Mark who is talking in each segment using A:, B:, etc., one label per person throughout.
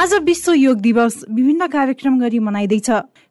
A: आज विश्व योग दिवस विभिन्न कार्यक्रम गरी मनाइँदैछ।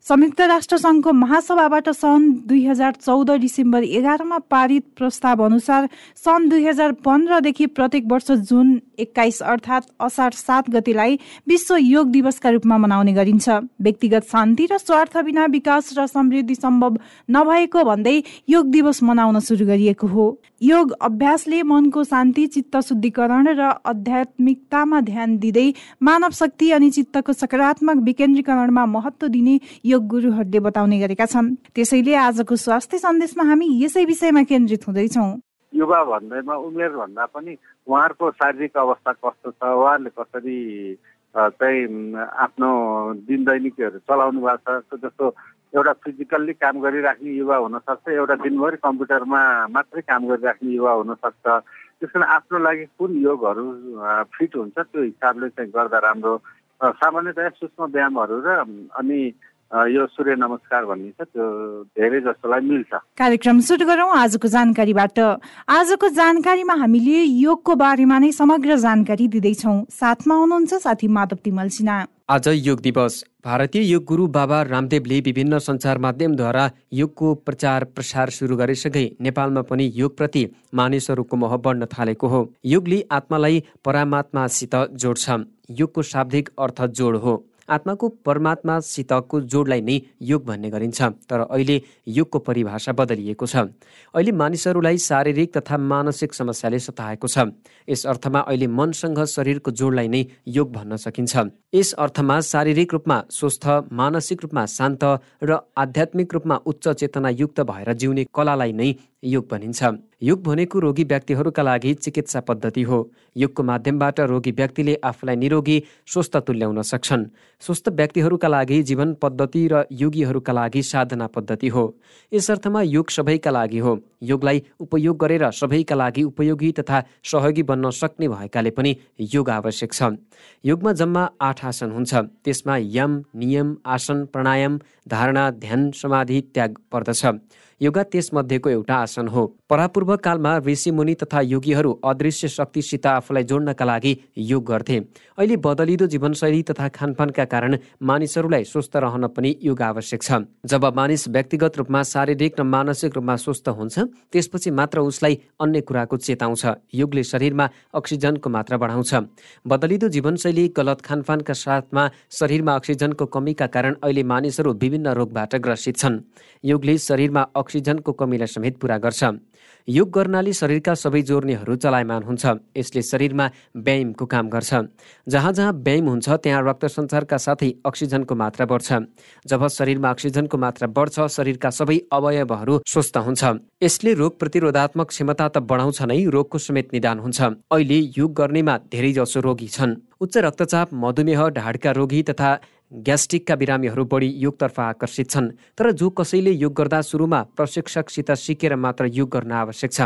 A: संयुक्त राष्ट्र संघको महासभाबाट सन् दुई हजार चौध डिसेम्बर एघारमा पारित प्रस्ताव अनुसार सन् दुई हजार पन्ध्रदेखि प्रत्येक वर्ष जुन एक्काइस अर्थात् असार सात गतिलाई विश्व योग दिवसका रूपमा मनाउने गरिन्छ। व्यक्तिगत शान्ति र स्वार्थ बिना विकास र समृद्धि सम्भव नभएको भन्दै योग दिवस मनाउन सुरु गरिएको हो। योग अभ्यासले मनको शान्ति चित्त शुद्धिकरण र आध्यात्मिकतामा ध्यान दिँदै मानव शक्ति अनि चित्तको सकारात्मक विकेन्द्रीकरणमा महत्व दिने योग गुरुहरूले बताउने गरेका छन्। त्यसैले आजको स्वास्थ्य सन्देशमा हामी यसै विषयमा केन्द्रित हुँदैछौँ।
B: युवा भन्दैमा उमेर भन्दा पनि उहाँहरूको शारीरिक अवस्था कस्तो छ? उहाँहरूले कसरी चाहिँ आफ्नो दिन दैनिकीहरू चलाउनु भएको छ? जस्तो एउटा फिजिकल्ली काम गरिराख्ने युवा हुनसक्छ एउटा दिनभरि कम्प्युटरमा मात्रै काम गरिराख्ने युवा हुनसक्छ। त्यस कारण आफ्नो लागि कुन योगहरू फिट हुन्छ त्यो हिसाबले चाहिँ गर्दा राम्रो। सामान्यतया सूक्ष्म व्यायामहरू र अनि यो सूर्य नमस्कार भन्ने छ त्यो धेरै जस्तोलाई मिल्छ।
A: कार्यक्रम सुरु गरौँ आजको जानकारीबाट। आजको जानकारीमा हामीले योगको बारेमा नै समग्र जानकारी दिँदैछौँ। साथमा हुनुहुन्छ साथी माधव तिमल सिन्हा।
C: आज योग दिवस। भारतीय योग गुरु बाबा रामदेवले विभिन्न सञ्चार माध्यमद्वारा योगको प्रचार प्रसार सुरु गरेसँगै नेपालमा पनि योगप्रति मानिसहरूको मोह बढ्न थालेको हो। योगले आत्मालाई परमात्मासित जोड्छ। योगको शाब्दिक अर्थ जोड हो। आत्माको परमात्मासितको जोडलाई नै योग भन्ने गरिन्छ तर अहिले योगको परिभाषा बदलिएको छ। अहिले मानिसहरूलाई शारीरिक तथा मानसिक समस्याले सताएको छ। यस अर्थमा अहिले मनसँग शरीरको जोडलाई नै योग भन्न सकिन्छ। यस अर्थमा शारीरिक रूपमा स्वस्थ मानसिक रूपमा शान्त र आध्यात्मिक रूपमा उच्च चेतनायुक्त भएर जिउने कलालाई नै योग भनिन्छ। योग भनेको रोगी व्यक्तिहरूका लागि चिकित्सा पद्धति हो। योगको माध्यमबाट रोगी व्यक्तिले आफूलाई निरोगी स्वस्थ तुल्याउन सक्छन्। स्वस्थ व्यक्तिहरूका लागि जीवन पद्धति र योगीहरूका लागि साधना पद्धति हो। यस अर्थमा योग सबैका लागि हो। योगलाई उपयोग गरेर सबैका लागि उपयोगी तथा सहयोगी बन्न सक्ने भएकाले पनि योग आवश्यक छ। योगमा जम्मा आठ आसन हुन्छ। त्यसमा यम नियम आसन प्राणायाम धारणा ध्यान समाधि त्याग पर्दछ। योगा त्यसमध्येको एउटा आसन हो। परापूर्व कालमा ऋषिमुनि तथा योगीहरू अदृश्य शक्तिसित आफूलाई जोड्नका लागि योग गर्थे। अहिले बदलिदो जीवनशैली तथा खानपानका कारण मानिसहरूलाई स्वस्थ रहन पनि योग आवश्यक छ। जब मानिस व्यक्तिगत रूपमा शारीरिक र मानसिक रूपमा स्वस्थ हुन्छ त्यसपछि मात्र उसलाई अन्य कुराको चेताउँछ योगले शरीरमा अक्सिजनको मात्रा बढाउँछ। बदलिदो जीवनशैली गलत खानपानका साथमा शरीरमा अक्सिजनको कमीका कारण अहिले मानिसहरू विभिन्न रोगबाट ग्रसित छन्। योगले शरीरमा अक्सिजनको कमीलाई समेत पुरा गर्छ। योग गर्नाले शरीरका सबै जोर्नीहरू चलायमान हुन्छ। यसले शरीरमा व्यायामको काम गर्छ। जहाँ जहाँ व्यायाम हुन्छ त्यहाँ रक्त सञ्चारका साथै अक्सिजनको मात्रा बढ्छ। जब शरीरमा अक्सिजनको मात्रा बढ्छ शरीरका सबै अवयवहरू स्वस्थ हुन्छ। यसले रोग प्रतिरोधात्मक क्षमता त बढाउँछ नै रोगको समेत निदान हुन्छ। अहिले योग गर्नेमा धेरै जसो रोगी छन्। उच्च रक्तचाप मधुमेह ढाडका रोगी तथा ग्यास्ट्रिकका बिरामीहरू बढी योगतर्फ आकर्षित छन् तर जो कसैले योग गर्दा सुरुमा प्रशिक्षकसित सिकेर मात्र योग गर्न आवश्यक छ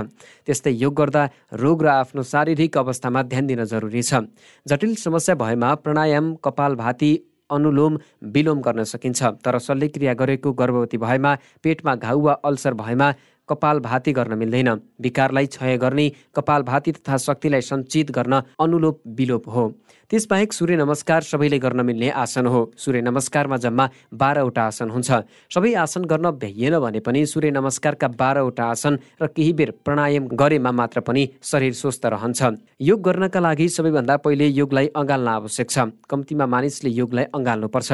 C: त्यस्तै योग गर्दा रोग र आफ्नो शारीरिक अवस्थामा ध्यान दिन जरुरी छ। जटिल समस्या भएमा प्राणायाम कपाल भाती अनुलोम विलोम गर्न सकिन्छ तर शल्यक्रिया गरेको गर्भवती भएमा पेटमा घाउ वा अल्सर भएमा कपाल भाती गर्न मिल्दैन। विकारलाई क्षय गर्ने कपाल भाती तथा शक्तिलाई सञ्चित गर्न अनुलोप विलोप हो। त्यसबाहेक सूर्य नमस्कार सबैले गर्न मिल्ने आसन हो। सूर्य नमस्कारमा जम्मा बाह्रवटा आसन हुन्छ। सबै आसन गर्न भ्याइएन भने पनि सूर्य नमस्कारका बाह्रवटा आसन र केही बेर प्राणायाम गरेमा मात्र पनि शरीर स्वस्थ रहन्छ। योग गर्नका लागि सबैभन्दा पहिले योगलाई अँगाल्न आवश्यक छ। कम्तीमा मानिसले योगलाई अँगाल्नुपर्छ।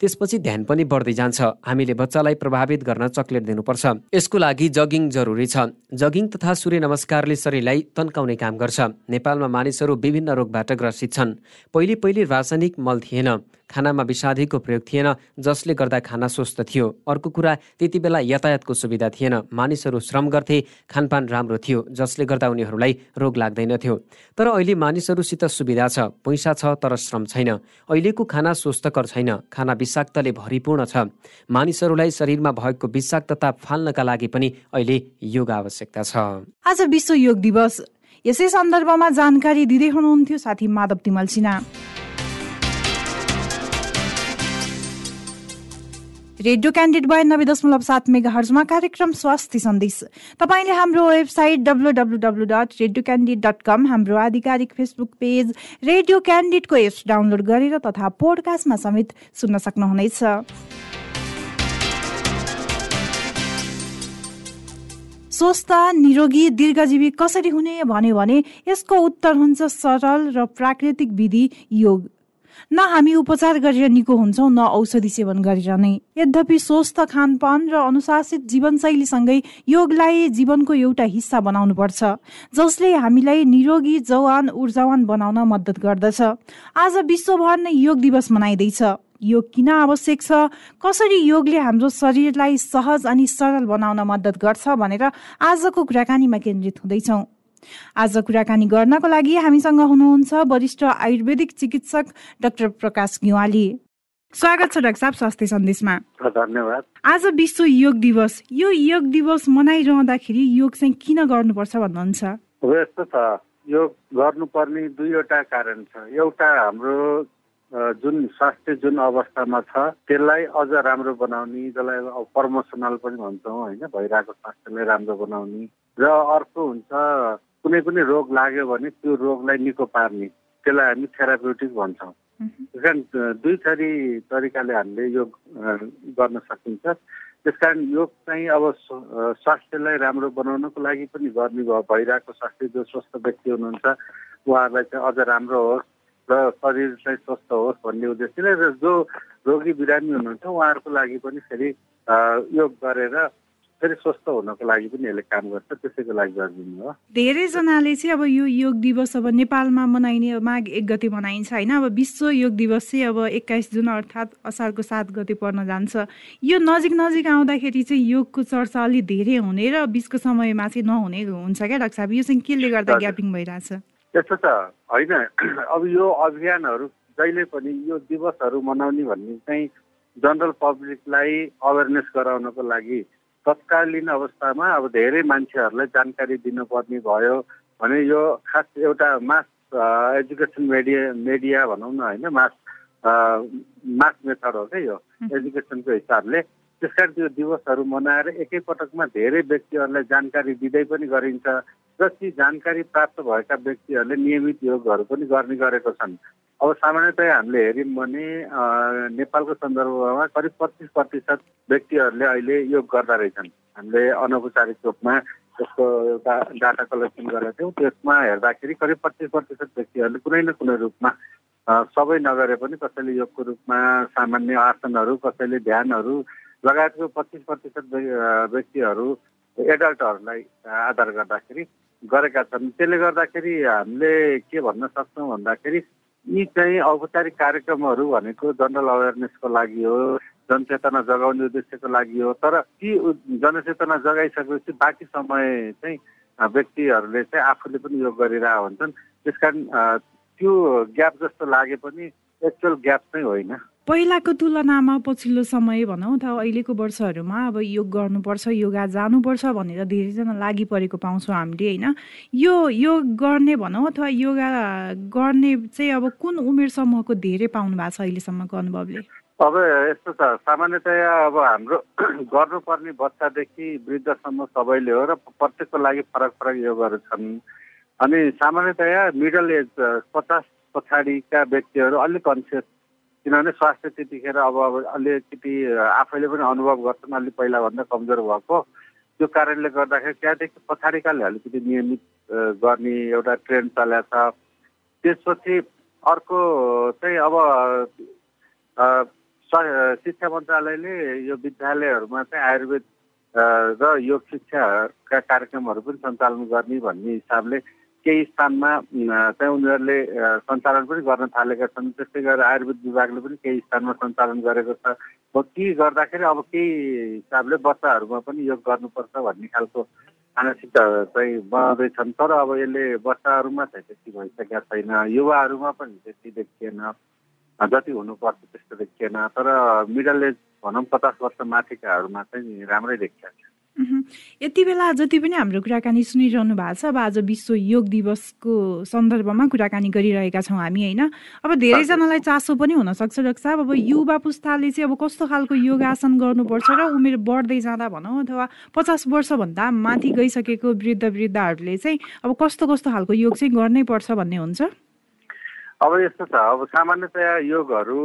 C: त्यसपछि ध्यान पनि बढ्दै जान्छ। हामीले बच्चालाई प्रभावित गर्न चक्लेट दिनुपर्छ। यसको लागि जग जगिङ जरुरी छ। जगिङ तथा सूर्य नमस्कारले शरीरलाई तन्काउने काम गर्छ। नेपालमा मानिसहरू विभिन्न रोगबाट ग्रसित छन्। पहिले पहिले रासायनिक मल थिएन। खानामा विषादीको प्रयोग थिएन जसले गर्दा खाना स्वस्थ थियो। अर्को कुरा त्यति बेला यातायातको सुविधा थिएन। मानिसहरू श्रम गर्थे खानपान राम्रो थियो जसले गर्दा उनीहरूलाई रोग लाग्दैनथ्यो तर अहिले मानिसहरूसित सुविधा छ पैसा छ तर श्रम छैन। अहिलेको खाना स्वस्थकर छैन खाना विषाक्तले भरिपूर्ण छ। मानिसहरूलाई शरीरमा भएको विषाक्तता फाल्नका लागि पनि अहिले योग आवश्यकता छ।
A: आज विश्व योग दिवस। यसै सन्दर्भमा जानकारी दिँदै हुनुहुन्थ्यो साथी माधव तिमल सिन्हा। रेडियो क्यान्डिड बयानब्बे दशमलव सात मेगा हर्जमा कार्यक्रम स्वास्थ्य सन्देश। तपाईँले हाम्रो website W W W dot radio candid dot com हाम्रो आधिकारिक फेसबुक पेज रेडियो क्यान्डिडको एप्स डाउनलोड गरेर तथा पोडकास्टमा समेत सुन्न सक्नुहुनेछ। स्वस्थ निरोगी दीर्घजीवी कसरी हुने भन्यो भने यसको उत्तर हुन्छ सरल र प्राकृतिक विधि योग। न हामी उपचार गरेर निको हुन्छौँ न औषधि सेवन गरेर नै। यद्यपि स्वस्थ खानपान र अनुशासित जीवनशैलीसँगै योगलाई जीवनको एउटा हिस्सा बनाउनु पर्छ जसले हामीलाई निरोगी जवान ऊर्जावान बनाउन मद्दत गर्दछ। आज विश्वभर नै योग दिवस मनाइँदैछ। योग किन आवश्यक छ? कसरी योगले हाम्रो शरीरलाई सहज अनि सरल बनाउन मद्दत गर्छ भनेर आजको कुराकानीमा केन्द्रित हुँदैछौँ। आज कुराकानी गर्नको लागि हामीसँग हुनुहुन्छ वरिष्ठ आयुर्वेदिक चिकित्सक डाक्टर प्रकाश गिवाली। स्वागत छ डाक्टर साहब स्वास्थ्य सन्देशमा।
B: धन्यवाद।
A: आज विश्व योग दिवस। यो योग दिवस मनाइरहँदाखेरि योग चाहिँ किन गर्नुपर्छ भन्नुहुन्छ?
B: यस्तो छ। योग गर्नुपर्ने दुईवटा कारण छ। एउटा हाम्रो जुन स्वास्थ्य जुन अवस्थामा छ त्यसलाई अझ राम्रो बनाउने जसलाई प्रमोसनल पनि भन्छौँ होइन? भइरहेको स्वास्थ्यलाई राम्रो बनाउने। र अर्को हुन्छ कुनै पनि रोग लाग्यो भने त्यो रोगलाई निको पार्ने त्यसलाई हामी थेराप्युटिक भन्छौँ। त्यस कारण दुई थरी तरिकाले हामीले योग गर्न सकिन्छ। त्यस कारण योग चाहिँ अब स्वास्थ्यलाई राम्रो बनाउनको लागि पनि गर्ने भइरहेको स्वास्थ्य जो स्वस्थ व्यक्ति हुनुहुन्छ उहाँहरूलाई चाहिँ अझ राम्रो होस्। र शरीर चाहिँ स्वस्थ होस् भन्ने उद्देश्यले र जो रोगी बिरामी हुनुहुन्छ उहाँहरूको लागि पनि फेरि योग गरेर फेरि स्वस्थ हुनको लागि पनि यसले काम गर्छ। त्यसैको लागि गरिदिनु हो।
A: धेरैजनाले चाहिँ अब यो योग दिवस अब नेपालमा मनाइने माघ एक गते मनाइन्छ होइन। अब विश्व योग दिवस चाहिँ अब एक्काइस जुन अर्थात् असारको सात गते पर्न जान्छ। यो नजिक नजिक आउँदाखेरि चाहिँ योगको चर्चा अलिक धेरै हुने र बिचको समयमा चाहिँ नहुने हुन्छ क्या डाक्टर साहब? यो चाहिँ केले गर्दा ग्यापिङ भइरहेछ?
B: त्यस्तो त होइन। अब यो अभियानहरू जहिले पनि यो दिवसहरू मनाउने भन्ने चाहिँ जनरल पब्लिकलाई अवेरनेस गराउनको लागि तत्कालीन अवस्थामा अब धेरै मान्छेहरूलाई जानकारी दिनुपर्ने भयो भने यो खास एउटा मास एजुकेसन मिडिया मिडिया भनौँ न होइन मास मास मेथड हो क्या यो। एजुकेसनको हिसाबले त्यस कारण त्यो दिवसहरू मनाएर एकैपटकमा धेरै व्यक्तिहरूलाई जानकारी दिँदै पनि गरिन्छ र ती जानकारी प्राप्त भएका व्यक्तिहरूले नियमित योगहरू पनि गर्ने गरेको छन्। अब सामान्यतया हामीले हेऱ्यौँ भने नेपालको सन्दर्भमा करिब पच्चिस प्रतिशत व्यक्तिहरूले अहिले योग गर्दा रहेछन्। हामीले अनौपचारिक रूपमा त्यसको एउटा डाटा कलेक्सन गरेका थियौँ। त्यसमा हेर्दाखेरि करिब पच्चिस प्रतिशत व्यक्तिहरूले कुनै न कुनै रूपमा सबै नगरे पनि कसैले योगको रूपमा सामान्य आसनहरू कसैले ध्यानहरू लगायतको पच्चिस प्रतिशत व्यक्तिहरू एडल्टहरूलाई आधार गर्दाखेरि गरेका छन्। त्यसले गर्दाखेरि हामीले के भन्न सक्छौँ भन्दाखेरि यी चाहिँ औपचारिक कार्यक्रमहरू भनेको जनरल अवेरनेसको लागि हो जनचेतना जगाउने उद्देश्यको लागि हो। तर ती जनचेतना जगाइसकेपछि बाँकी समय चाहिँ व्यक्तिहरूले चाहिँ आफूले पनि योग गरिरहेको हुन्छन्। त्यस कारण त्यो ग्याप जस्तो लागे पनि एक्चुअल ग्याप चाहिँ होइन।
A: पहिलाको तुलनामा पछिल्लो समय भनौँ अथवा अहिलेको वर्षहरूमा अब योग गर्नुपर्छ योगा जानुपर्छ भनेर धेरैजना लागि परेको पाउँछौँ हामीले होइन? यो योग गर्ने भनौँ अथवा योगा गर्ने चाहिँ अब कुन उमेर समूहको धेरै पाउनु भएको छ अहिलेसम्मको अनुभवले?
B: अब यस्तो छ सामान्यतया अब हाम्रो गर्नुपर्ने बच्चादेखि वृद्धसम्म सबैले हो र प्रत्येकको लागि फरक फरक योगहरू छन्। अनि सामान्यतया मिडल एज पचास पछाडिका व्यक्तिहरू अलिक कन्सियस किनभने स्वास्थ्य त्यतिखेर अब अब अलिकति आफैले पनि अनुभव गर्छन् अलिक पहिलाभन्दा कमजोर भएको। त्यो कारणले गर्दाखेरि त्यहाँदेखि पछाडिकाले अलिकति नियमित गर्ने एउटा ट्रेन्ड चलेको छ। त्यसपछि अर्को चाहिँ अब शिक्षा मन्त्रालयले यो विद्यालयहरूमा चाहिँ आयुर्वेद र योग शिक्षाका कार्यक्रमहरू पनि सञ्चालन गर्ने भन्ने हिसाबले केही स्थानमा चाहिँ उनीहरूले सञ्चालन पनि गर्न थालेका छन्। त्यस्तै गरेर आयुर्वेद विभागले पनि केही स्थानमा सञ्चालन गरेको छ। ती गर्दाखेरि अब केही हिसाबले बच्चाहरूमा पनि योग गर्नुपर्छ भन्ने खालको मानसिकता चाहिँ बनाउँदैछन् तर अब यसले बच्चाहरूमा चाहिँ त्यति भइसकेका छैन युवाहरूमा पनि त्यति देखिएन जति हुनुपर्छ त्यस्तो देखिएन। तर मिडल एज भनौँ पचास वर्ष माथिकाहरूमा चाहिँ राम्रै देखिएको
A: यति बेला जति पनि हाम्रो कुराकानी सुनिरहनु भएको छ। अब आज विश्व योग दिवसको सन्दर्भमा कुराकानी गरिरहेका छौँ हामी होइन? अब धेरैजनालाई चासो पनि हुनसक्छ डाक्टर साहब अब युवा पुस्ताले चाहिँ अब कस्तो खालको योगासन गर्नुपर्छ र उमेर बढ्दै जाँदा भनौँ अथवा पचास वर्षभन्दा माथि गइसकेको वृद्ध वृद्धहरूले चाहिँ अब कस्तो कस्तो खालको योग चाहिँ गर्नै पर्छ भन्ने हुन्छ?
B: अब यस्तो छ। अब सामान्यतया योगहरू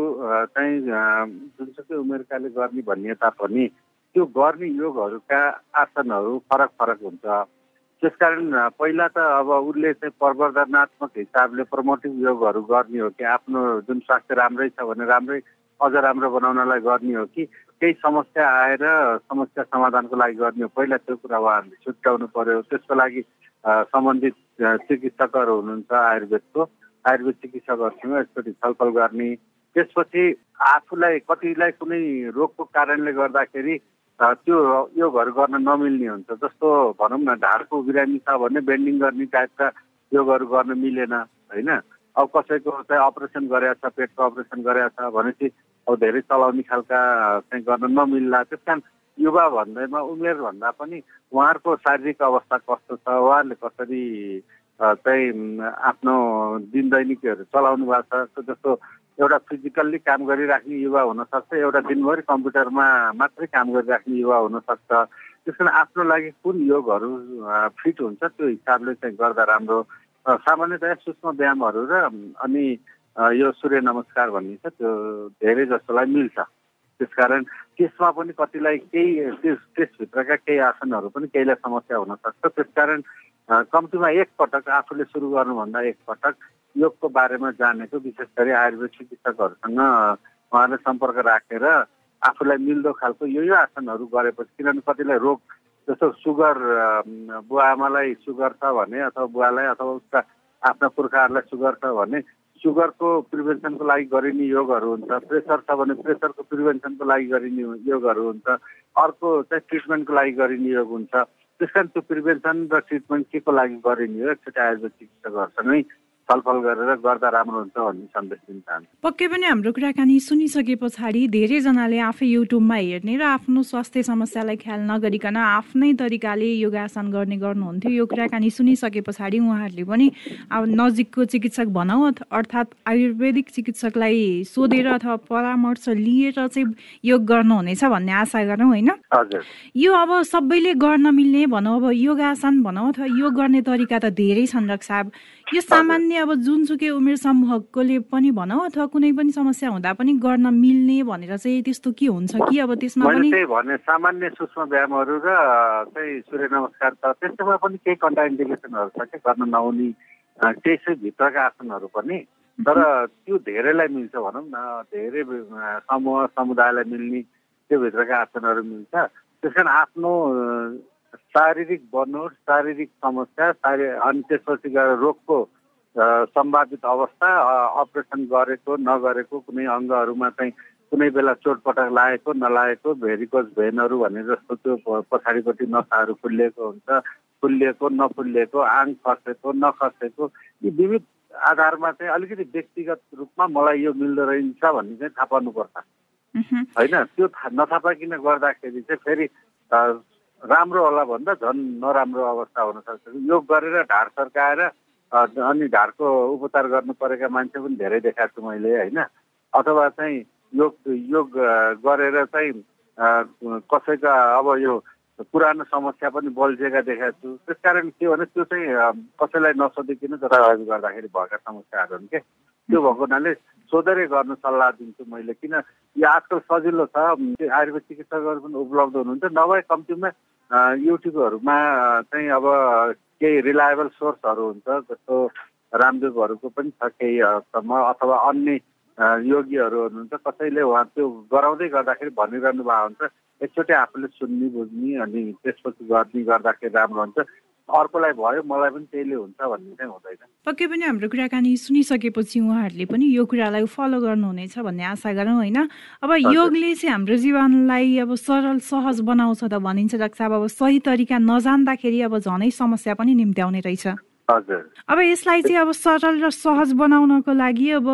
B: चाहिँ जुनसुकै उमेरकाले गर्ने भन्ने तापनि त्यो गर्ने योगहरूका आसनहरू फरक फरक हुन्छ। त्यसकारण पहिला त अब उसले चाहिँ प्रवर्धनात्मक हिसाबले प्रमोटिभ योगहरू गर्ने हो कि आफ्नो जुन स्वास्थ्य राम्रै छ भने राम्रै अझ राम्रो बनाउनलाई गर्ने हो कि केही समस्या आएर समस्या समाधानको लागि गर्ने हो। पहिला त्यो कुरा उहाँहरूले छुट्याउनु पर्यो। त्यसको लागि सम्बन्धित चिकित्सकहरू हुनुहुन्छ आयुर्वेदको। आयुर्वेद चिकित्सकहरूसँग यसपट्टि छलफल गर्ने। त्यसपछि आफूलाई कतिलाई कुनै रोगको कारणले गर्दाखेरि त्यो योगहरू गर्न नमिल्ने हुन्छ। जस्तो भनौँ न ढाडको बिरामी छ भने बेन्डिङ गर्ने टाइपका योगहरू गर्न मिलेन होइन? अब कसैको चाहिँ अपरेसन गरेको छ पेटको अपरेसन गरेको छ भनेपछि अब धेरै चलाउने खालका चाहिँ गर्न नमिल्ला। त्यस कारण युवा भन्दैमा उमेर भन्दा पनि उहाँहरूको शारीरिक अवस्था कस्तो छ उहाँहरूले कसरी चाहिँ आफ्नो दिन दैनिकीहरू चलाउनु भएको छ जस्तो एउटा फिजिकल्ली काम गरिराख्ने युवा हुनसक्छ एउटा दिनभरि कम्प्युटरमा मात्रै काम गरिराख्ने युवा हुनसक्छ। त्यस कारण आफ्नो लागि कुन योगहरू फिट हुन्छ त्यो हिसाबले चाहिँ गर्दा राम्रो। सामान्यतया सूक्ष्म व्यायामहरू र अनि यो सूर्य नमस्कार भन्ने छ त्यो धेरै जस्तोलाई मिल्छ। त्यसकारण त्यसमा पनि कतिलाई केही त्यस त्यसभित्रका केही आसनहरू पनि केहीलाई समस्या हुनसक्छ। त्यसकारण कम्तीमा एकपटक आफूले सुरु गर्नुभन्दा एकपटक योगको बारेमा जानेको विशेष गरी आयुर्वेद चिकित्सकहरूसँग उहाँले सम्पर्क राखेर आफूलाई मिल्दो खालको यो यो आसनहरू गरेपछि किनभने कतिलाई रोग जस्तो सुगर बुवा आमालाई सुगर छ भने अथवा बुवालाई अथवा उसका आफ्ना पुर्खाहरूलाई सुगर छ भने सुगरको प्रिभेन्सनको लागि गरिने योगहरू हुन्छ प्रेसर छ भने प्रेसरको प्रिभेन्सनको लागि गरिने योगहरू हुन्छ अर्को चाहिँ ट्रिटमेन्टको लागि गरिने योग हुन्छ। त्यस कारण त्यो प्रिभेन्सन र ट्रिटमेन्ट के को लागि गरिने हो? एकचोटि आयुर्वेद चिकित्सकहरूसँगै छलफल गरेर गर्दा राम्रो हुन्छ भन्ने सन्देश दिन चाहन्छु।
A: पक्कै पनि हाम्रो कुराकानी सुनिसके पछाडि धेरैजनाले आफै युट्युबमा हेर्ने र आफ्नो स्वास्थ्य समस्यालाई ख्याल नगरिकन आफ्नै तरिकाले योगासन गर्ने गर्नुहुन्थ्यो। यो कुराकानी सुनिसके पछाडि उहाँहरूले पनि अब नजिकको चिकित्सक भनौँ अर्थात् आयुर्वेदिक चिकित्सकलाई सोधेर अथवा परामर्श लिएर चाहिँ योग गर्नुहुनेछ भन्ने आशा गरौँ होइन? यो अब सबैले गर्न मिल्ने भनौँ अब योगासन भनौँ अथवा योग गर्ने तरिका त धेरै छन् रक्साब। यो सामान्य अब जुनसुकै उमेर समूहकोले पनि भनौँ अथवा कुनै पनि समस्या हुँदा पनि गर्न मिल्ने भनेर चाहिँ त्यस्तो के हुन्छ कि अब त्यसमा पनि
B: त्यही भने सामान्य सूक्ष्म व्यायामहरू र चाहिँ सूर्य नमस्कार छ त्यस्तोमा पनि केही कन्ट्राइन्डिकेसनहरू छ कि गर्न नहुने त्यसै भित्रका आसनहरू पनि। तर त्यो धेरैलाई मिल्छ भनौँ न धेरै समूह समुदायलाई मिल्ने त्यो भित्रका आसनहरू मिल्छ। त्यस कारण आफ्नो शारीरिक बनोट शारीरिक समस्या शारी अनि त्यसपछि गएर रोगको सम्भावित अवस्था अपरेसन गरेको नगरेको कुनै अङ्गहरूमा चाहिँ कुनै बेला चोटपटक लागेको नलागेको भेरिकोज भेनहरू भने जस्तो त्यो पछाडिपट्टि नसाहरू फुलिएको हुन्छ फुलिएको नफुलिएको आङ खसेको नखसेको यी विविध आधारमा चाहिँ अलिकति व्यक्तिगत रूपमा मलाई यो मिल्दो रहन्छ भन्ने चाहिँ थाहा पार्नुपर्छ होइन त्यो नथाहा पाइकन गर्दाखेरि चाहिँ फेरि राम्रो होला भन्दा झन् नराम्रो अवस्था हुनसक्छ योग गरेर ढाड सर्काएर अनि ढाडको उपचार गर्नु परेका मान्छे पनि धेरै देखाएको छु मैले होइन? अथवा चाहिँ योग योग गरेर चाहिँ कसैका अब यो पुरानो समस्या पनि बल्झेका देखाएको छु। त्यस कारण के भने त्यो चाहिँ कसैलाई नसोधिकन जताभावी गर्दाखेरि भएका समस्याहरू हुन् के? त्यो भएको हुनाले सोधेरै गर्नु सल्लाह दिन्छु मैले। किन यो आजकल सजिलो छ। आयुर्वेद चिकित्सकहरू पनि उपलब्ध हुनुहुन्छ। नभए कम्तीमा युट्युबहरूमा चाहिँ अब केही रिलायबल सोर्सहरू हुन्छ जस्तो रामदेवहरूको पनि छ केही हदसम्म अथवा अन्य योगीहरू हुनुहुन्छ कसैले उहाँ त्यो गराउँदै गर्दाखेरि भनिरहनु भएको हुन्छ एकचोटि आफूले सुन्ने बुझ्ने अनि त्यसपछि गर्ने गर्दाखेरि राम्रो हुन्छ। अर्कोलाई भयो मलाई पनि त्यहीले हुन्छ भन्ने चाहिँ हुँदैन।
A: पक्कै पनि हाम्रो कुराकानी सुनिसकेपछि उहाँहरूले पनि यो कुरालाई फलो गर्नुहुनेछ भन्ने आशा गरौँ होइन? अब योगले चाहिँ हाम्रो जीवनलाई अब सरल सहज बनाउँछ त भनिन्छ डाक्टर साहब अब सही तरिका नजान्दाखेरि अब झनै समस्या पनि निम्त्याउने रहेछ।
B: हजुर।
A: अब यसलाई चाहिँ अब सरल र सहज बनाउनको लागि अब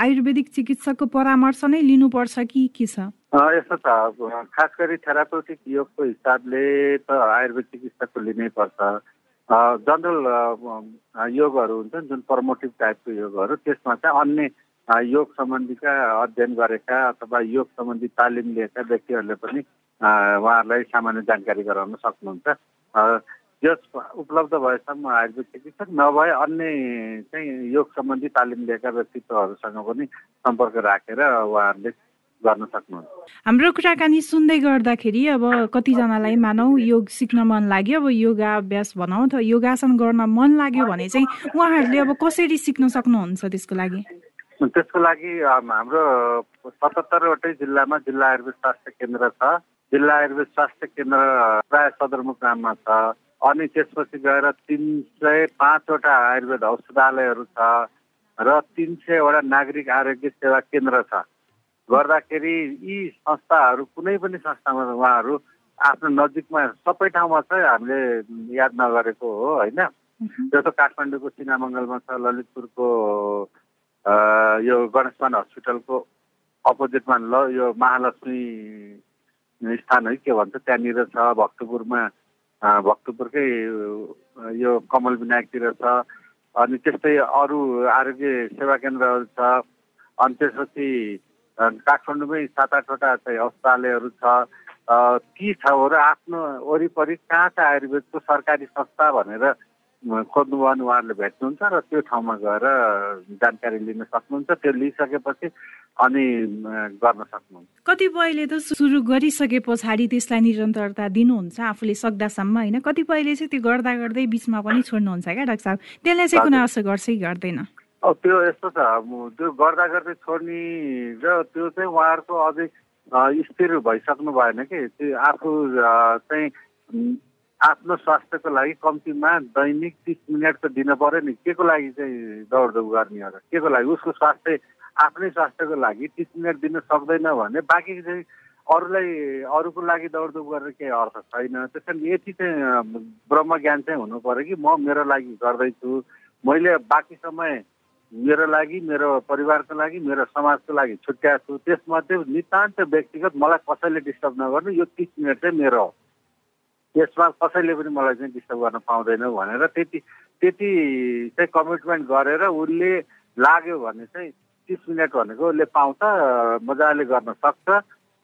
A: आयुर्वेदिक चिकित्सकको परामर्श नै लिनुपर्छ कि के छ?
B: यस्तो छ। खास गरी थेरापेटिक योगको हिसाबले त आयुर्वेद चिकित्सकको लिनै पर्छ जनरल योगहरू हुन्छन् जुन प्रमोटिभ टाइपको योगहरू त्यसमा चाहिँ अन्य योग सम्बन्धीका अध्ययन गरेका अथवा योग सम्बन्धी तालिम लिएका व्यक्तिहरूले पनि उहाँहरूलाई सामान्य जानकारी गराउन सक्नुहुन्छ। यस उपलब्ध भएसम्म आयुर्वेद चिकित्सक नभए अन्य चाहिँ योग सम्बन्धी तालिम लिएका व्यक्तित्वहरूसँग पनि सम्पर्क राखेर उहाँहरूले गर्न सक्नुहुन्छ।
A: हाम्रो कुराकानी सुन्दै गर्दाखेरि अब कतिजनालाई मानौ योग सिक्न मन लाग्यो। अब योगा अभ्यास भनौँ अथवा योगासन गर्न मन लाग्यो भने चाहिँ उहाँहरूले अब कसरी सिक्न सक्नुहुन्छ त्यसको लागि?
B: त्यसको लागि हाम्रो सतहत्तरवटै जिल्लामा जिल्ला आयुर्वेद स्वास्थ्य केन्द्र छ। जिल्ला आयुर्वेद स्वास्थ्य केन्द्र प्राय सदरमुकाममा छ। अनि त्यसपछि गएर तिन सय पाँचवटा आयुर्वेद औषधालयहरू छ र तिन सयवटा नागरिक आरोग्य सेवा केन्द्र छ। गर्दाखेरि यी संस्थाहरू कुनै पनि संस्थामा उहाँहरू आफ्नो नजिकमा सबै ठाउँमा चाहिँ हामीले याद नगरेको हो होइन? जस्तो काठमाडौँको सिनामङ्गलमा छ ललितपुरको यो गणेशमान हस्पिटलको अपोजिटमा ल यो महालक्ष्मी स्थान है के भन्छ त्यहाँनिर छ भक्तपुरमा भक्तपुरकै यो कमल विनायकतिर छ अनि त्यस्तै अरू आरोग्य सेवा केन्द्रहरू छ अनि त्यसपछि काठमाडौँमै सात आठवटा चाहिँ अस्पतालयहरू छ। ती ठाउँहरू आफ्नो वरिपरि कहाँ चाहिँ आयुर्वेदको सरकारी संस्था भनेर खोज्नुभयो भने उहाँहरूले भेट्नुहुन्छ र त्यो ठाउँमा गएर जानकारी लिन सक्नुहुन्छ। त्यो लिइसकेपछि अनि गर्न सक्नुहुन्छ।
A: कतिपयले त सुरु गरिसके पछाडि त्यसलाई निरन्तरता दिनुहुन्छ आफूले सक्दासम्म होइन? कतिपयले चाहिँ त्यो गर्दा गर्दै बिचमा पनि छोड्नुहुन्छ क्या डाक्टर साहब? त्यसले चाहिँ कुनै असर गर्छ कि गर्दैन?
B: त्यो यस्तो छ त्यो गर्दा गर्दै छोड्ने र त्यो चाहिँ उहाँहरूको अझै स्थिर भइसक्नु भएन कि। त्यो आफू चाहिँ आफ्नो स्वास्थ्यको लागि कम्तीमा दैनिक तिस मिनट त दिन पऱ्यो नि। के को लागि चाहिँ दौडधुप गर्ने हो के को लागि? उसको स्वास्थ्य आफ्नै स्वास्थ्यको लागि तिस मिनट दिन सक्दैन भने बाँकी चाहिँ अरूलाई अरूको लागि दौडधुप गरेर केही अर्थ छैन। त्यस कारण यति चाहिँ ब्रह्म ज्ञान चाहिँ हुनु पऱ्यो कि म मेरो लागि गर्दैछु। मैले बाँकी समय मेरो लागि मेरो परिवारको लागि मेरो समाजको लागि छुट्याएको छु। त्यसमध्ये नितान्त व्यक्तिगत मलाई कसैले डिस्टर्ब नगर्नु यो तिस मिनट चाहिँ मेरो हो। त्यसमा कसैले पनि मलाई चाहिँ डिस्टर्ब गर्न पाउँदैन भनेर त्यति त्यति चाहिँ कमिटमेन्ट गरेर उसले लाग्यो भने चाहिँ तिस मिनट भनेको उसले पाउँछ मजाले गर्न सक्छ।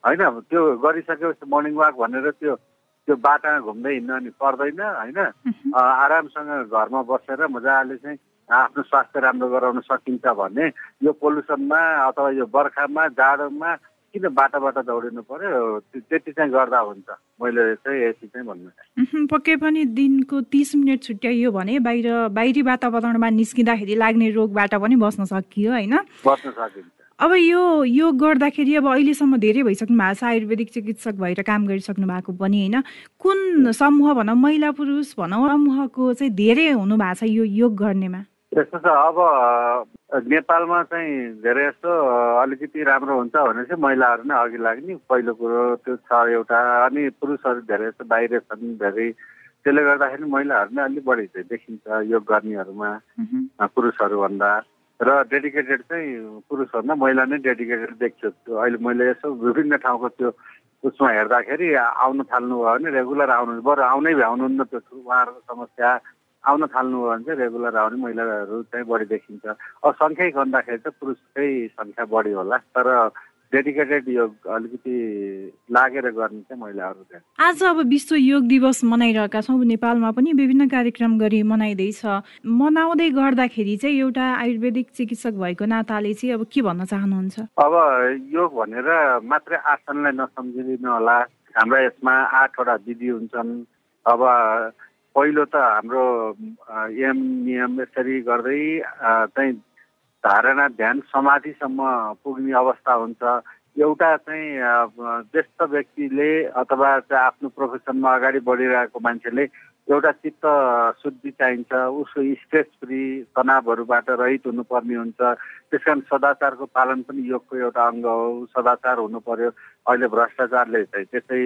B: होइन त्यो गरिसकेपछि मर्निङ वाक भनेर त्यो त्यो बाटामा घुम्दै हिँड्नु अनि पर्दैन होइन। आरामसँग घरमा बसेर मजाले चाहिँ आफ्नो स्वास्थ्य राम्रो गराउन सकिन्छ भने यो पोल्युसनमा अथवा यो बर्खामा जाडोमा किन बाटाबाट दौडिनु पर्यो? त्यति चाहिँ गर्दा हुन्छ। मैले चाहिँ यति चाहिँ भन्नु
A: पक्कै पनि दिनको तिस मिनट छुट्याइयो भने बाहिर बाहिरी वातावरणमा निस्किँदाखेरि लाग्ने रोगबाट पनि बस्न सकियो होइन?
B: बस्न सकिन्छ।
A: अब यो योग गर्दाखेरि अब अहिलेसम्म धेरै भइसक्नु भएको छ। आयुर्वेदिक चिकित्सक भएर काम गरिसक्नु भएको पनि होइन। कुन समूह भनौँ महिला पुरुष भनौँ समूहको चाहिँ धेरै हुनु भएको छ यो योग गर्नेमा।
B: त्यस्तो छ अब नेपालमा चाहिँ धेरै जस्तो अलिकति राम्रो हुन्छ भने चाहिँ महिलाहरू नै अघि लाग्ने। पहिलो कुरो त्यो छ एउटा अनि पुरुषहरू धेरै जस्तो बाहिर छन् धेरै। त्यसले गर्दाखेरि महिलाहरू नै अलिक बढी चाहिँ देखिन्छ योग गर्नेहरूमा पुरुषहरूभन्दा। र डेडिकेटेड चाहिँ पुरुषभन्दा महिला नै डेडिकेटेड देख्छु। अहिले मैले यसो विभिन्न ठाउँको त्यो उसमा हेर्दाखेरि आउनु थाल्नुभयो भने रेगुलर आउनु बरु आउनै भ्याउनुहुन्न त्यो उहाँहरूको समस्या। आउन थाल्नु भने चाहिँ रेगुलर आउने महिलाहरू चाहिँ बढी देखिन्छ। अब सङ्ख्या गर्दाखेरि चाहिँ पुरुषकै सङ्ख्या बढी होला तर डेडिकेटेड योग अलिकति लागेर गर्ने चाहिँ महिलाहरू
A: आज अब विश्व योग दिवस मनाइरहेका छौँ। नेपालमा पनि विभिन्न कार्यक्रम गरी मनाइँदैछ। मनाउँदै गर्दाखेरि चाहिँ एउटा आयुर्वेदिक चिकित्सक भएको नाताले चाहिँ अब के भन्न चाहनुहुन्छ?
B: अब योग भनेर मात्रै आसनलाई नसम्झिदिनु होला हाम्रा यसमा आठवटा विधि हुन्छन्। अब पहिलो त हाम्रो यम नियम यसरी गर्दै चाहिँ धारणा ध्यान समाधिसम्म पुग्ने अवस्था हुन्छ। एउटा चाहिँ ज्येष्ठ व्यक्तिले अथवा चाहिँ आफ्नो प्रोफेसनमा अगाडि बढिरहेको मान्छेले एउटा चित्त शुद्धि चाहिन्छ उसको स्ट्रेस फ्री तनावहरूबाट रहित हुनुपर्ने हुन्छ। त्यस कारण सदाचारको पालन पनि योगको एउटा अङ्ग हो सदाचार हुनु पर्यो अहिले भ्रष्टाचारले चाहिँ त्यसै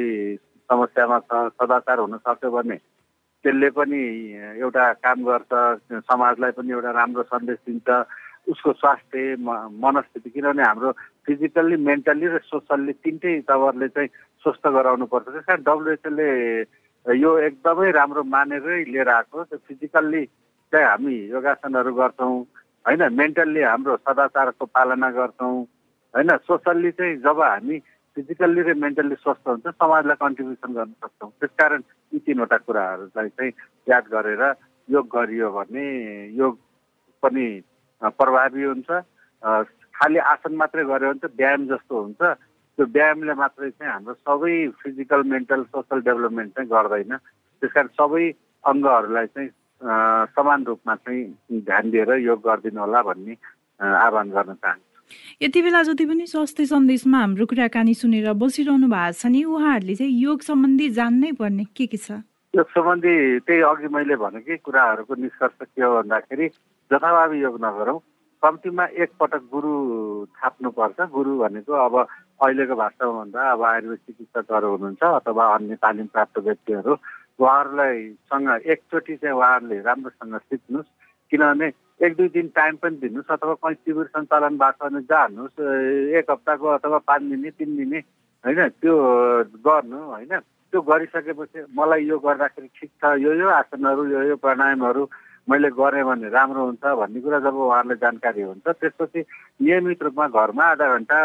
B: समस्यामा छ सदाचार हुन सक्यो भने त्यसले पनि एउटा काम गर्छ समाजलाई पनि एउटा राम्रो सन्देश दिन्छ उसको स्वास्थ्य मनस्थिति किनभने हाम्रो फिजिकल्ली मेन्टल्ली र सोसल्ली तिनटै तवरले चाहिँ स्वस्थ गराउनुपर्छ त्यस कारण डब्लुएचओले यो एकदमै राम्रो मानेरै लिएर आएको त्यो फिजिकल्ली चाहिँ हामी योगासनहरू गर्छौँ होइन? मेन्टल्ली हाम्रो सदाचारको पालना गर्छौँ होइन? सोसल्ली चाहिँ जब हामी फिजिकल्ली र मेन्टल्ली स्वस्थ हुन्छ समाजलाई कन्ट्रिब्युसन गर्न सक्छौँ। त्यसकारण यी तिनवटा कुराहरूलाई चाहिँ याद गरेर योग गरियो भने योग पनि प्रभावी हुन्छ। खालि आसन मात्रै गऱ्यो भने त व्यायाम जस्तो हुन्छ। त्यो व्यायामले मात्रै चाहिँ हाम्रो सबै फिजिकल मेन्टल सोसल डेभलपमेन्ट चाहिँ गर्दैन। त्यस कारण सबै अङ्गहरूलाई चाहिँ समान रूपमा चाहिँ ध्यान दिएर योग गरिदिनु होला भन्ने आह्वान गर्न चाहन्छु।
A: यति बेला जति पनि स्वास्थ्य सन्देशमा हाम्रो कुराकानी सुनेर बसिरहनु भएको छ नि उहाँहरूले चाहिँ योग सम्बन्धी जान्नै पर्ने के के छ?
B: योग सम्बन्धी त्यही अघि मैले भनेकै कुराहरूको निष्कर्ष के हो भन्दाखेरि जथाभावी योग नगरौँ कम्तीमा एकपटक गुरु थाप्नुपर्छ। गुरु भनेको अब अहिलेको भाषामा भन्दा अब आयुर्वेद चिकित्सकहरू हुनुहुन्छ अथवा अन्य तालिम प्राप्त व्यक्तिहरू उहाँहरूलाई सँग एकचोटि चाहिँ उहाँहरूले राम्रोसँग सिक्नुहोस्। किनभने एक दुई दिन टाइम पनि दिनुहोस् अथवा कहीँ शिविर भएको भने जानुहोस् एक हप्ताको अथवा पाँच दिने तिन दिने होइन त्यो गर्नु होइन। त्यो गरिसकेपछि मलाई यो गर्दाखेरि ठिक छ यो यो आसनहरू यो यो प्राणायामहरू मैले गरेँ भने राम्रो हुन्छ भन्ने कुरा जब उहाँहरूलाई जानकारी हुन्छ त्यसपछि नियमित रूपमा घरमा आधा घन्टा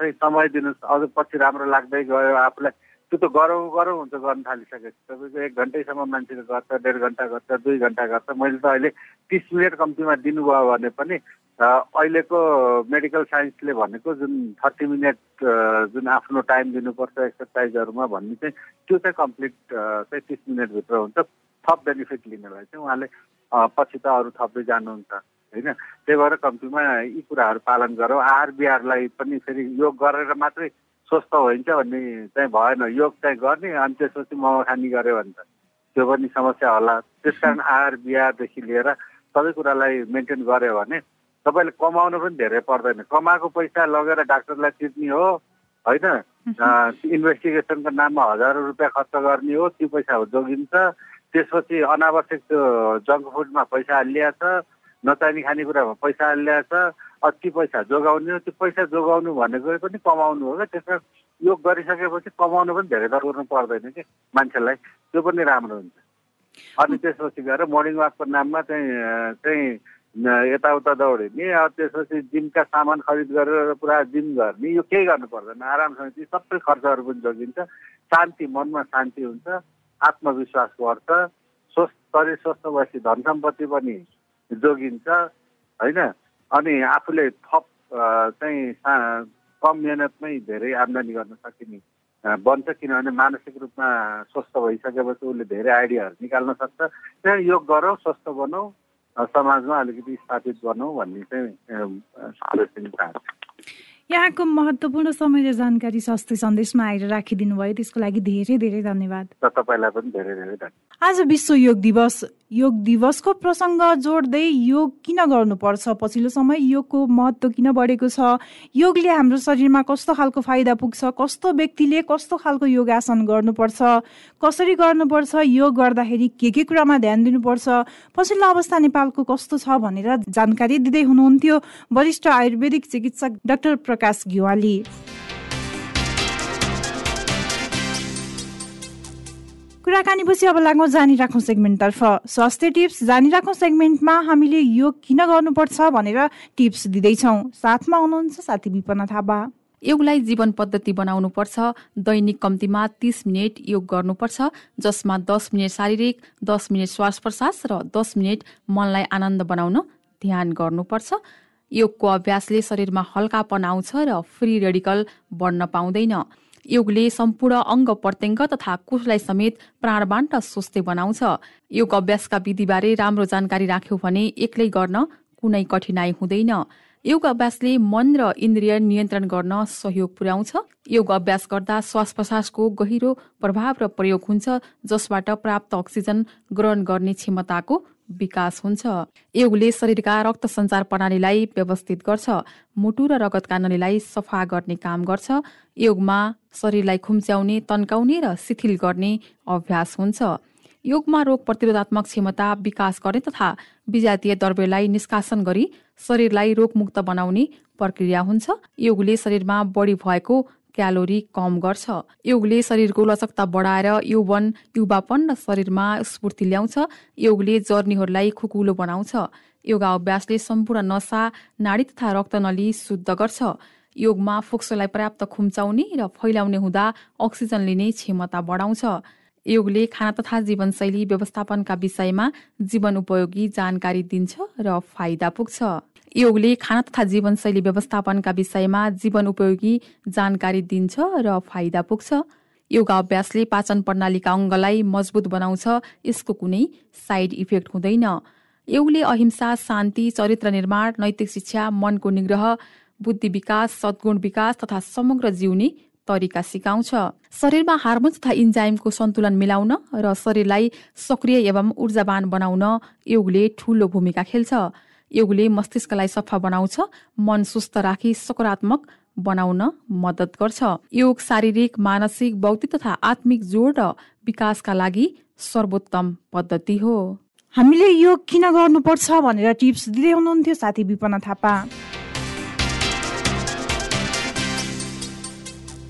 B: चाहिँ समय दिनुहोस्। अझ पछि राम्रो लाग्दै गयो आफूलाई। त्यो त गरौँ गरौँ हुन्छ गर्न थालिसकेपछि। तपाईँको एक घन्टैसम्म मान्छेले गर्छ डेढ घन्टा गर्छ दुई घन्टा गर्छ। मैले त अहिले तिस मिनट कम्तीमा दिनुभयो भने पनि अहिलेको मेडिकल साइन्सले भनेको जुन थर्टी मिनट जुन आफ्नो टाइम दिनुपर्छ एक्सर्साइजहरूमा भन्ने चाहिँ त्यो चाहिँ कम्प्लिट चाहिँ तिस मिनटभित्र हुन्छ। थप बेनिफिट लिनलाई चाहिँ उहाँले पछि त अरू थप्दै जानुहुन्छ होइन? त्यही भएर कम्तीमा यी कुराहरू पालन गरौँ। आहार बिहारलाई पनि फेरि योग गरेर मात्रै स्वस्थ हुन्छ भन्ने चाहिँ भएन। योग चाहिँ गर्ने अनि त्यसपछि मोमो खानी गऱ्यो भने त त्यो पनि समस्या होला। त्यस कारण आहार बिहारदेखि लिएर सबै कुरालाई मेन्टेन गऱ्यो भने तपाईँले कमाउनु पनि धेरै पर्दैन। कमाएको पैसा लगेर डाक्टरलाई तिर्ने हो होइन? इन्भेस्टिगेसनको नाममा हजारौँ रुपियाँ खर्च गर्ने हो त्यो पैसा जोगिन्छ। त्यसपछि अनावश्यक त्यो जङ्क फुडमा पैसा हालिया छ नचाहिने खानेकुरामा पैसा हालिया छ अति पैसा जोगाउने त्यो पैसा जोगाउनु भनेको पनि कमाउनु हो क्या। त्यसमा योग गरिसकेपछि कमाउनु पनि धेरै दर गर्नु पर्दैन कि मान्छेलाई। त्यो पनि राम्रो हुन्छ। अनि त्यसपछि गएर मर्निङ वाकको नाममा चाहिँ चाहिँ यताउता दौडिने त्यसपछि जिमका सामान खरिद गरेर पुरा जिम गर्ने यो केही गर्नु पर्दैन। आरामसँग चाहिँ सबै खर्चहरू पनि जोगिन्छ। शान्ति मनमा शान्ति हुन्छ। आत्मविश्वास बढ्छ स्वस्थ शरीर स्वस्थ भएपछि धन सम्पत्ति पनि जोगिन्छ। होइन? अनि आफूले थप चाहिँ कम मेहनतमै धेरै आम्दानी गर्न सकिने बन्छ किनभने मानसिक रूपमा स्वस्थ भइसकेपछि उसले धेरै आइडियाहरू निकाल्न सक्छ। त्यहाँ योग गरौँ स्वस्थ बनाऊ समाजमा अलिकति स्थापित बनाऊ भन्ने चाहिँ चाहन्छु
A: यहाँको महत्त्वपूर्ण समय र जानकारी स्वास्थ्य सन्देशमा आएर राखिदिनु भयो त्यसको लागि धेरै धेरै धन्यवाद।
B: तपाईँलाई पनि धेरै धेरै धन्यवाद।
A: आज विश्व योग दिवस। योग दिवसको प्रसङ्ग जोड्दै योग किन गर्नुपर्छ? पछिल्लो समय योगको महत्त्व किन बढेको छ? योगले हाम्रो शरीरमा कस्तो खालको फाइदा पुग्छ? कस्तो व्यक्तिले कस्तो खालको योगासन गर्नुपर्छ? कसरी गर्नुपर्छ? योग गर्दाखेरि के के कुरामा ध्यान दिनुपर्छ? पछिल्लो अवस्था नेपालको कस्तो छ भनेर जानकारी दिँदै हुनुहुन्थ्यो वरिष्ठ आयुर्वेदिक चिकित्सक डाक्टर प्रकाश घिवाली। कुराकानीपछि अब लाग्नु जानिराखौँ सेगमेन्टतर्फ। स्वास्थ्य टिप्स जानिराखौँ सेगमेन्टमा हामीले योग किन गर्नुपर्छ भनेर टिप्स दिँदैछौँ। साथमा हुनुहुन्छ साथी विपना थापा।
D: योगलाई जीवन पद्धति बनाउनु पर्छ दैनिक कम्तीमा तीस मिनट योग गर्नुपर्छ जसमा दस मिनट शारीरिक दस मिनट श्वास प्रश्वास र दस मिनट मनलाई आनन्द बनाउन ध्यान गर्नुपर्छ। योगको अभ्यासले शरीरमा हल्कापन आउँछ र फ्री रेडिकल बढ्न पाउँदैन। योगले सम्पूर्ण अङ्ग प्रत्यङ्ग तथा कोषलाई समेत प्राणबाट स्वस्थ बनाउँछ। योग अभ्यासका विधिबारे राम्रो जानकारी राख्यो भने एक्लै गर्न कुनै कठिनाई हुँदैन। योग अभ्यासले मन र इन्द्रिय नियन्त्रण गर्न सहयोग पुर्याउँछ। योग अभ्यास गर्दा श्वास प्रश्वासको गहिरो प्रभाव र प्रयोग हुन्छ जसबाट प्राप्त अक्सिजन ग्रहण गर्ने क्षमताको विकास हुन्छ। योगले शरीरका रक्त सञ्चार प्रणालीलाई व्यवस्थित गर्छ मुटु र रगतका नलीलाई सफा गर्ने काम गर्छ। योगमा शरीरलाई खुम्च्याउने तन्काउने र शिथिल गर्ने अभ्यास हुन्छ। योगमा रोग प्रतिरोधात्मक क्षमता विकास गर्ने तथा विजातीय द्रव्यलाई निष्कासन गरी शरीरलाई रोगमुक्त बनाउने प्रक्रिया हुन्छ। योगले शरीरमा बढी भएको क्यालोरी कम गर्छ। योगले शरीरको लचकता बढाएर यौवन युवापन र शरीरमा स्फूर्ति ल्याउँछ। योगले जर्नीहरूलाई खुकुलो बनाउँछ। योगा अभ्यासले सम्पूर्ण नसा नाडी तथा रक्तनली शुद्ध गर्छ। योगमा फोक्सोलाई पर्याप्त खुम्चाउने र फैलाउने हुँदा अक्सिजन लिने क्षमता बढाउँछ। योगले खाना तथा जीवनशैली व्यवस्थापनका विषयमा जीवन उपयोगी जानकारी दिन्छ र फाइदा पुग्छ। योगले खाना तथा जीवनशैली व्यवस्थापनका विषयमा जीवन उपयोगी जानकारी दिन्छ र फाइदा पुग्छ। योगा अभ्यासले पाचन प्रणालीका अङ्गलाई मजबुत बनाउँछ यसको कुनै साइड इफेक्ट हुँदैन। योगले अहिंसा शान्ति चरित्र निर्माण नैतिक शिक्षा मनको निग्रह बुद्धि विकास सद्गुण विकास तथा समग्र जिउने तरिका सिकाउँछ। शरीरमा हार्मोन तथा इन्जाइमको सन्तुलन मिलाउन र शरीरलाई सक्रिय एवं ऊर्जावान बनाउन योगले ठूलो भूमिका खेल्छ। योगले मस्तिष्कलाई सफा बनाउँछ मन सुस्त राखी सकारात्मक बनाउन मद्दत गर्छ। योग शारीरिक मानसिक बौद्धिक तथा आत्मिक जोड र विकासका लागि सर्वोत्तम पद्धति हो।
A: हामीले योग किन गर्नुपर्छ भनेर टिप्स दिँदै हुनुहुन्थ्यो साथी विपना थापा।